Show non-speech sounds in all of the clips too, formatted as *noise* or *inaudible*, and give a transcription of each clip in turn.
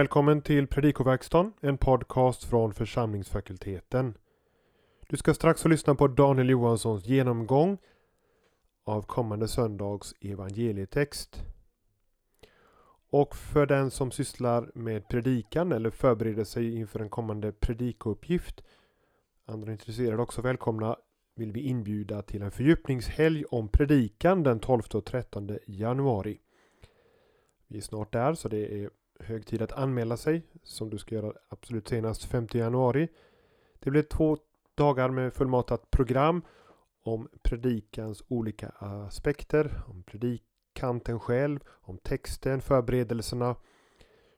Välkommen till Predikoverkstan, en podcast från församlingsfakulteten. Du ska strax få lyssna på Daniel Johanssons genomgång av kommande söndags evangelietext. Och för den som sysslar med predikan eller förbereder sig inför en kommande predikouppgift, andra intresserade också välkomna, vill vi inbjuda till en fördjupningshelg om predikan den 12 och 13 januari. Vi är snart där så det är hög tid att anmäla sig som du ska göra absolut senast 5 januari. Det blir två dagar med fullmatat program om predikans olika aspekter, om predikanten själv, om texten, förberedelserna,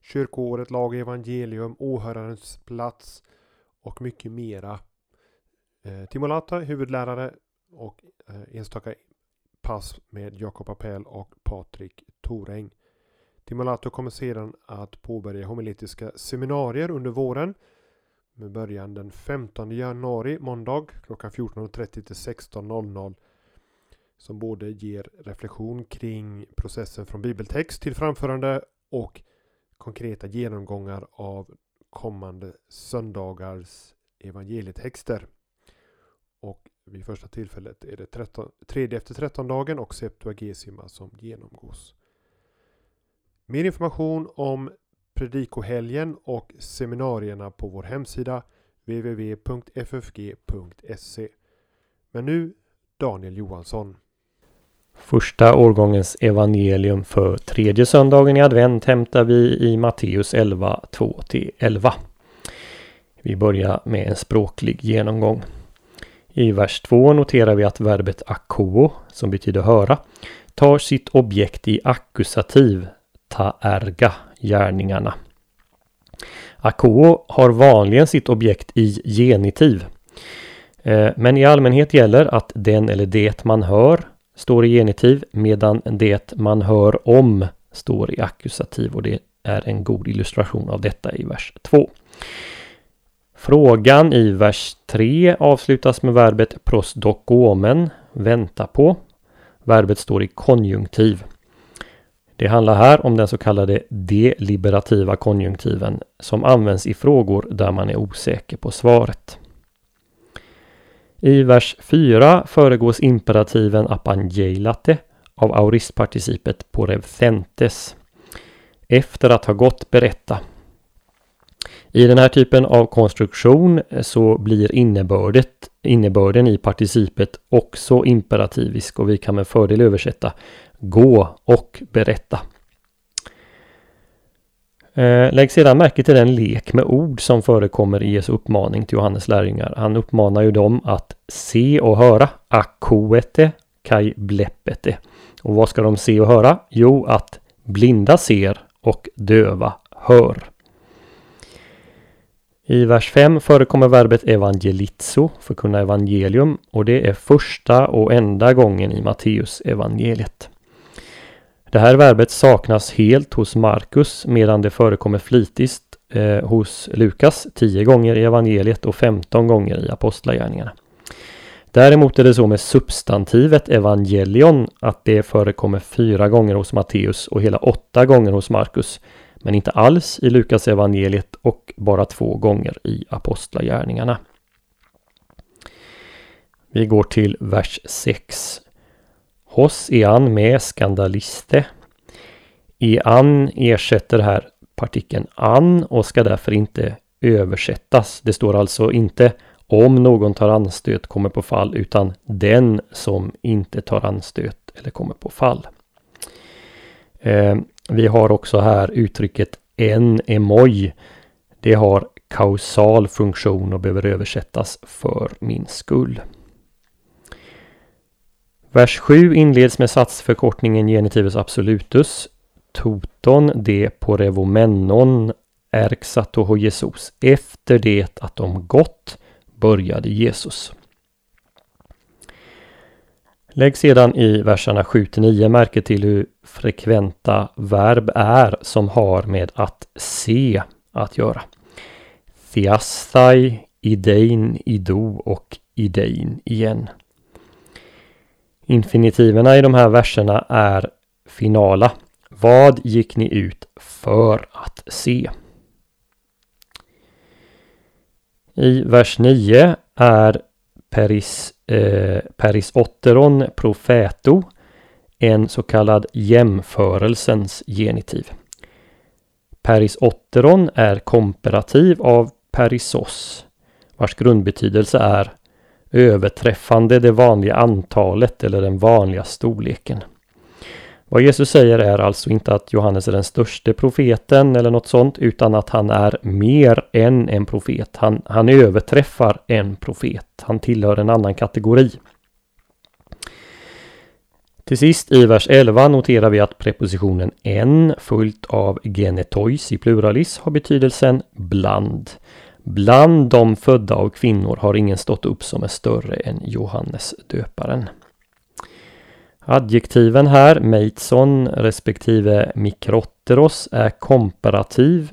kyrkoåret, lag, evangelium, åhörarens plats och mycket mera. Eh, Timolata, huvudlärare och eh, enstaka pass med Jakob Appel och Patrik Toreng. Timolato kommer sedan att påbörja homiletiska seminarier under våren med början den 15 januari måndag klockan 14.30 till 16.00 som både ger reflektion kring processen från bibeltext till framförande och konkreta genomgångar av kommande söndagars evangelietexter. Och vid första tillfället är det 13, tredje efter 13 dagen och Septuagesima som genomgås. Mer information om predikohelgen och seminarierna på vår hemsida www.ffg.se. Men nu Daniel Johansson. Första årgångens evangelium för tredje söndagen i advent hämtar vi i Matteus 11, 2-11. Vi börjar med en språklig genomgång. I vers 2 noterar vi att verbet akuo, som betyder höra, tar sitt objekt i ackusativ taerga, gärningarna. Akoo har vanligen sitt objekt i genitiv. Eh, men i allmänhet gäller att den eller det man hör står i genitiv medan det man hör om står i ackusativ och det är en god illustration av detta i vers 2. Frågan i vers 3 avslutas med verbet prosdokomen, vänta på. Verbet står i konjunktiv. Det handlar här om den så kallade deliberativa konjunktiven som används i frågor där man är osäker på svaret. I vers 4 föregås imperativen apangelate av auristparticipet porevthentes. Efter att ha gått berätta. I den här typen av konstruktion eh, så blir innebördet, innebörden i participet också imperativisk och vi kan med fördel översätta gå och berätta. Eh, lägg sedan märke till den lek med ord som förekommer i Jesu uppmaning till Johannes lärjungar. Han uppmanar ju dem att se och höra. Akoete kai bleppete. Och vad ska de se och höra? Jo, att blinda ser och döva hör. I vers 5 förekommer verbet evangelizo, förkunna evangelium, och det är första och enda gången i Matteus evangeliet. Det här verbet saknas helt hos Markus medan det förekommer flitigt eh, hos Lukas 10 gånger i evangeliet och 15 gånger i apostlagärningarna. Däremot är det så med substantivet evangelion att det förekommer fyra gånger hos Matteus och hela åtta gånger hos Markus. Men inte alls i Lukas evangeliet och bara två gånger i apostlagärningarna. Vi går till vers 6. Hos ean med skandaliste. Ean ersätter här partikeln an och ska därför inte översättas. Det står alltså inte om någon tar anstöt kommer på fall utan den som inte tar anstöt eller kommer på fall. Eh, vi har också här uttrycket en emoj. Det har kausal funktion och behöver översättas för min skull. Vers 7 inleds med satsförkortningen genitivus absolutus. Toton de porevomenon erxatoho Jesus. Efter det att de gått började Jesus. Lägg sedan i verserna 7-9 märke till hur frekventa verb är som har med att se att göra. Theastai, idein, ido och idein igen. Infinitiverna i de här verserna är finala. Vad gick ni ut för att se? I vers 9 är peris, eh, peris otteron profeto en så kallad jämförelsens genitiv. Peris otteron är komparativ av perisos vars grundbetydelse är överträffande det vanliga antalet eller den vanliga storleken. Vad Jesus säger är alltså inte att Johannes är den största profeten eller något sånt utan att han är mer än en profet. Han, han överträffar en profet. Han tillhör en annan kategori. Till sist i vers 11 noterar vi att prepositionen en följt av genetois i pluralis har betydelsen bland. Bland de födda av kvinnor har ingen stått upp som är större än Johannes döparen. Adjektiven här, meitson respektive mikrotteros, är komparativ.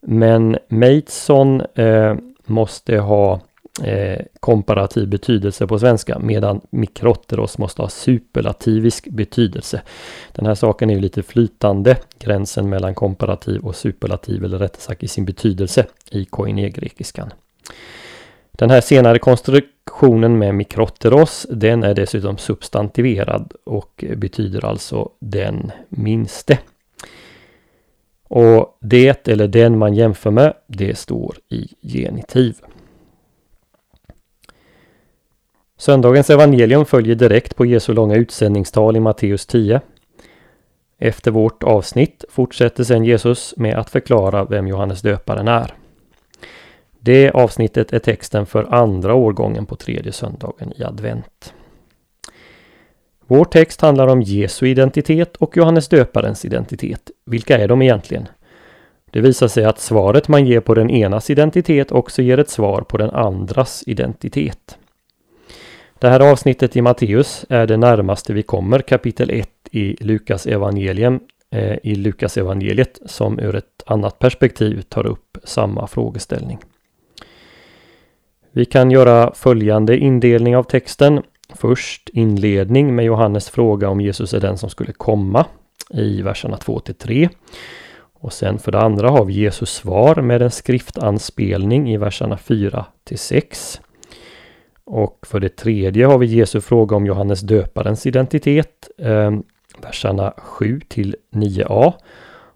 Men meitson eh, måste ha eh, komparativ betydelse på svenska medan mikrotteros måste ha superlativisk betydelse. Den här saken är ju lite flytande, gränsen mellan komparativ och superlativ eller rättare sagt i sin betydelse i koine-grekiskan. Den här senare konstruktionen med mikroteros den är dessutom substantiverad och betyder alltså den minste. Och det eller den man jämför med det står i genitiv. Söndagens evangelium följer direkt på Jesu långa utsändningstal i Matteus 10. Efter vårt avsnitt fortsätter sedan Jesus med att förklara vem Johannes döparen är. Det avsnittet är texten för andra årgången på tredje söndagen i advent. Vår text handlar om Jesu identitet och Johannes döparens identitet. Vilka är de egentligen? Det visar sig att svaret man ger på den enas identitet också ger ett svar på den andras identitet. Det här avsnittet i Matteus är det närmaste vi kommer kapitel 1 i Lukas evangelium eh, i Lukas evangeliet som ur ett annat perspektiv tar upp samma frågeställning. Vi kan göra följande indelning av texten. Först inledning med Johannes fråga om Jesus är den som skulle komma i verserna 2 till 3. Och sen för det andra har vi Jesus svar med en skriftanspelning i verserna 4 till 6. Och för det tredje har vi Jesu fråga om Johannes döparens identitet, eh, verserna 7 till 9a.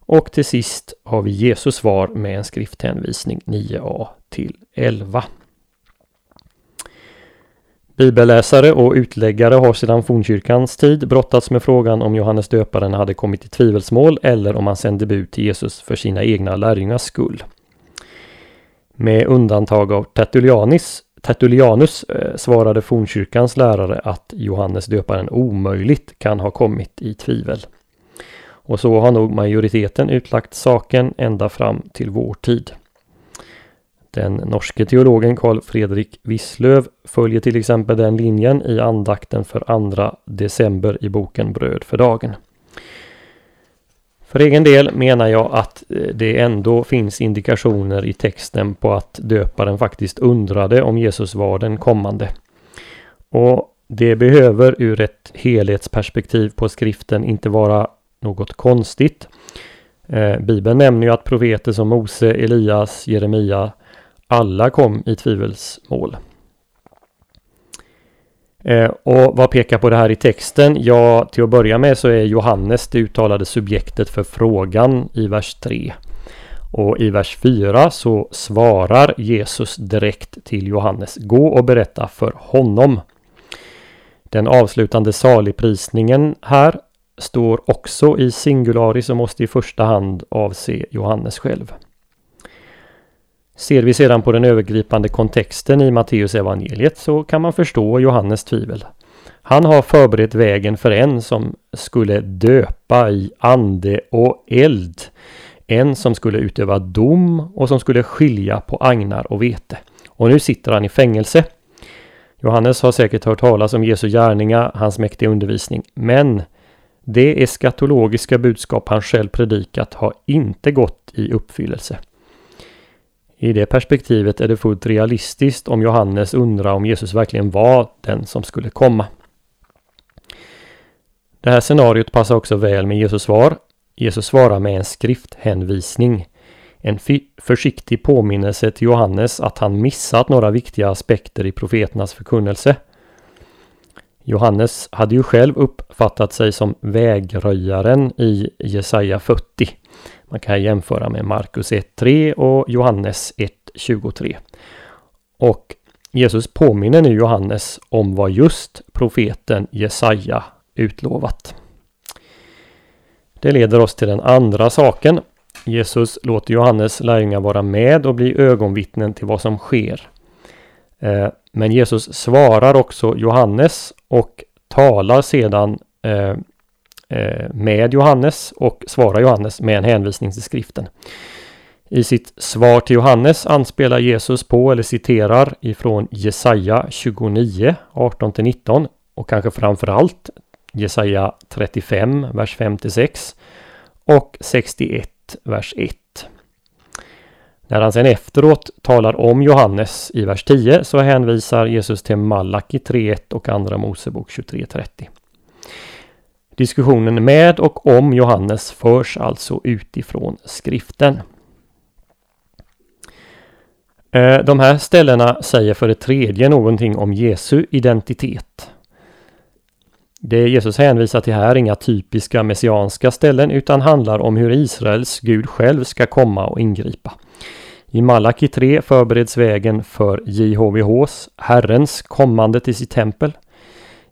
Och till sist har vi Jesu svar med en skrifthänvisning 9a till 11. Bibelläsare och utläggare har sedan fornkyrkans tid brottats med frågan om Johannes döparen hade kommit i tvivelsmål eller om han sände bud till Jesus för sina egna lärjungars skull. Med undantag av Tertullianis Tertullianus eh, svarade fornkyrkans lärare att Johannes döparen omöjligt kan ha kommit i tvivel. Och så har nog majoriteten utlagt saken ända fram till vår tid. Den norske teologen Carl Fredrik Wisslöv följer till exempel den linjen i andakten för andra december i boken Bröd för dagen. För egen del menar jag att eh, det ändå finns indikationer i texten på att döparen faktiskt undrade om Jesus var den kommande. Och det behöver ur ett helhetsperspektiv på skriften inte vara något konstigt. Eh, Bibeln nämner ju att profeter som Mose, Elias, Jeremia alla kom i tvivelsmål. Eh, och vad pekar på det här i texten? Ja, till att börja med så är Johannes det uttalade subjektet för frågan i vers 3. Och i vers 4 så svarar Jesus direkt till Johannes. Gå och berätta för honom. Den avslutande saligprisningen här står också i singularis och måste i första hand avse Johannes själv. Ser vi sedan på den övergripande kontexten i Matteus evangeliet så kan man förstå Johannes tvivel. Han har förberett vägen för en som skulle döpa i ande och eld. En som skulle utöva dom och som skulle skilja på agnar och vete. Och nu sitter han i fängelse. Johannes har säkert hört talas om Jesu gärningar, hans mäktiga undervisning. Men det eskatologiska budskap han själv predikat har inte gått i uppfyllelse. I det perspektivet är det fullt realistiskt om Johannes undrar om Jesus verkligen var den som skulle komma. Det här scenariot passar också väl med Jesus svar. Jesus svarar med en skrifthänvisning. En försiktig påminnelse till Johannes att han missat några viktiga aspekter i profeternas förkunnelse. Johannes hade ju själv uppfattat sig som vägröjaren i Jesaja 40. Man kan jämföra med Markus 1.3 och Johannes 1.23. Och Jesus påminner nu Johannes om vad just profeten Jesaja utlovat. Det leder oss till den andra saken. Jesus låter Johannes lärjungar vara med och bli ögonvittnen till vad som sker. Eh, men Jesus svarar också Johannes och talar sedan eh, eh, med Johannes och svarar Johannes med en hänvisning till skriften. I sitt svar till Johannes anspelar Jesus på eller citerar ifrån Jesaja 29, 18-19 och kanske framförallt Jesaja 35, vers 5-6 och 61, vers 1. När han sen efteråt talar om Johannes i vers 10 så hänvisar Jesus till Malaki 3.1 och Andra Mosebok 23.30. Diskussionen med och om Johannes förs alltså utifrån skriften. Eh, de här ställena säger för det tredje någonting om Jesu identitet. Det Jesus hänvisar till här är inga typiska messianska ställen utan handlar om hur Israels Gud själv ska komma och ingripa. I Malaki 3 förbereds vägen för JHVHs, Herrens, kommande till sitt tempel.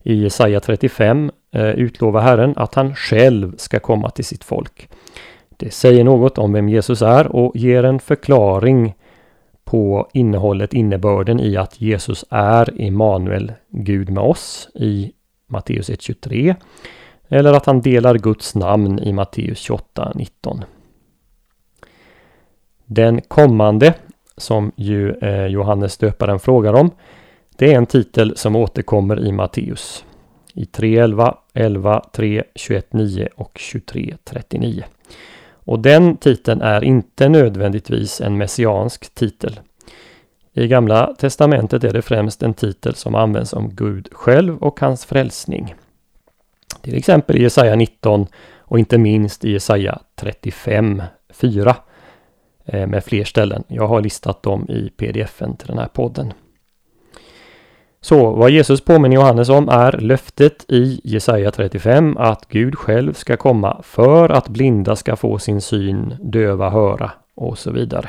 I Jesaja 35 eh, utlovar Herren att han själv ska komma till sitt folk. Det säger något om vem Jesus är och ger en förklaring på innehållet, innebörden i att Jesus är Immanuel, Gud med oss i Matteus 1.23 eller att han delar Guds namn i Matteus 28.19. Den kommande, som ju eh, Johannes döparen frågar om, det är en titel som återkommer i Matteus i 3.11, 11, 3, 21, 9 och 23.39. Och den titeln är inte nödvändigtvis en messiansk titel. I Gamla Testamentet är det främst en titel som används om Gud själv och hans frälsning. Till exempel i Jesaja 19 och inte minst i Jesaja 35, 4 eh, med fler ställen. Jag har listat dem i pdfen till den här podden. Så vad Jesus påminner Johannes om är löftet i Jesaja 35 att Gud själv ska komma för att blinda ska få sin syn, döva höra och så vidare.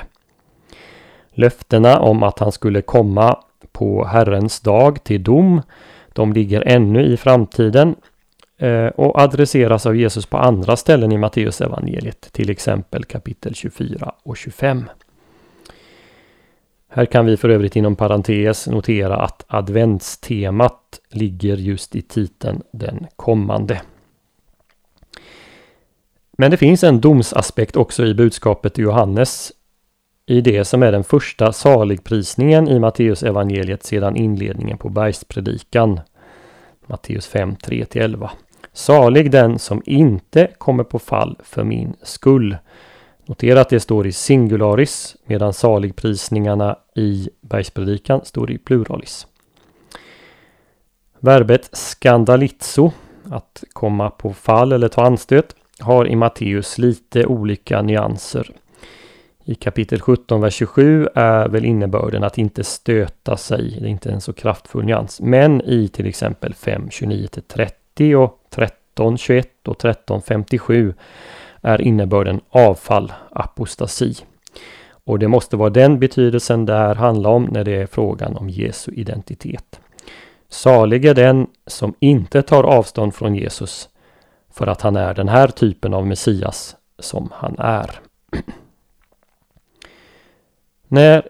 Löftena om att han skulle komma på Herrens dag till dom, de ligger ännu i framtiden eh, och adresseras av Jesus på andra ställen i Matteus evangeliet, till exempel kapitel 24 och 25. Här kan vi för övrigt inom parentes notera att adventstemat ligger just i titeln Den kommande. Men det finns en domsaspekt också i budskapet till Johannes i det som är den första saligprisningen i Matteus evangeliet sedan inledningen på bergspredikan. Matteus 5, 3-11. Salig den som inte kommer på fall för min skull. Notera att det står i singularis medan saligprisningarna i bergspredikan står i pluralis. Verbet skandalizo, att komma på fall eller ta anstöt, har i Matteus lite olika nyanser. I kapitel 17, vers 27 är väl innebörden att inte stöta sig. Det är inte en så kraftfull nyans. Men i till exempel 5, 29-30 och 13, 21 och 13, 57 är innebörden avfall, apostasi. Och det måste vara den betydelsen det här handlar om när det är frågan om Jesu identitet. Salig är den som inte tar avstånd från Jesus för att han är den här typen av Messias som han är. *clears throat* När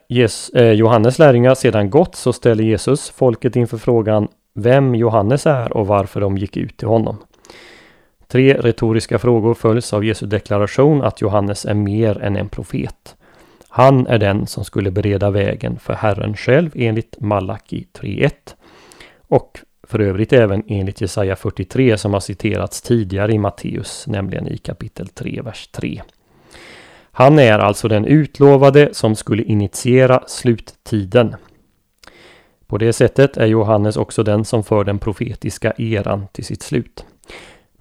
eh, Johannes lärjungar sedan gått så ställer Jesus folket inför frågan vem Johannes är och varför de gick ut till honom. Tre retoriska frågor följs av Jesu deklaration att Johannes är mer än en profet. Han är den som skulle bereda vägen för Herren själv enligt Malaki 3.1 och för övrigt även enligt Jesaja 43 som har citerats tidigare i Matteus, nämligen i kapitel 3, vers 3. Han är alltså den utlovade som skulle initiera sluttiden. På det sättet är Johannes också den som för den profetiska eran till sitt slut.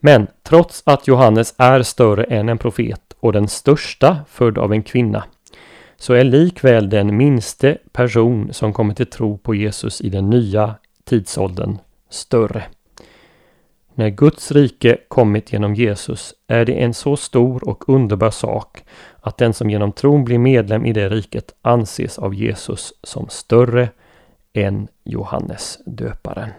Men trots att Johannes är större än en profet och den största född av en kvinna så är likväl den minste person som kommer till tro på Jesus i den nya tidsåldern större. När Guds rike kommit genom Jesus är det en så stor och underbar sak att den som genom tron blir medlem i det riket anses av Jesus som större än Johannes döparen.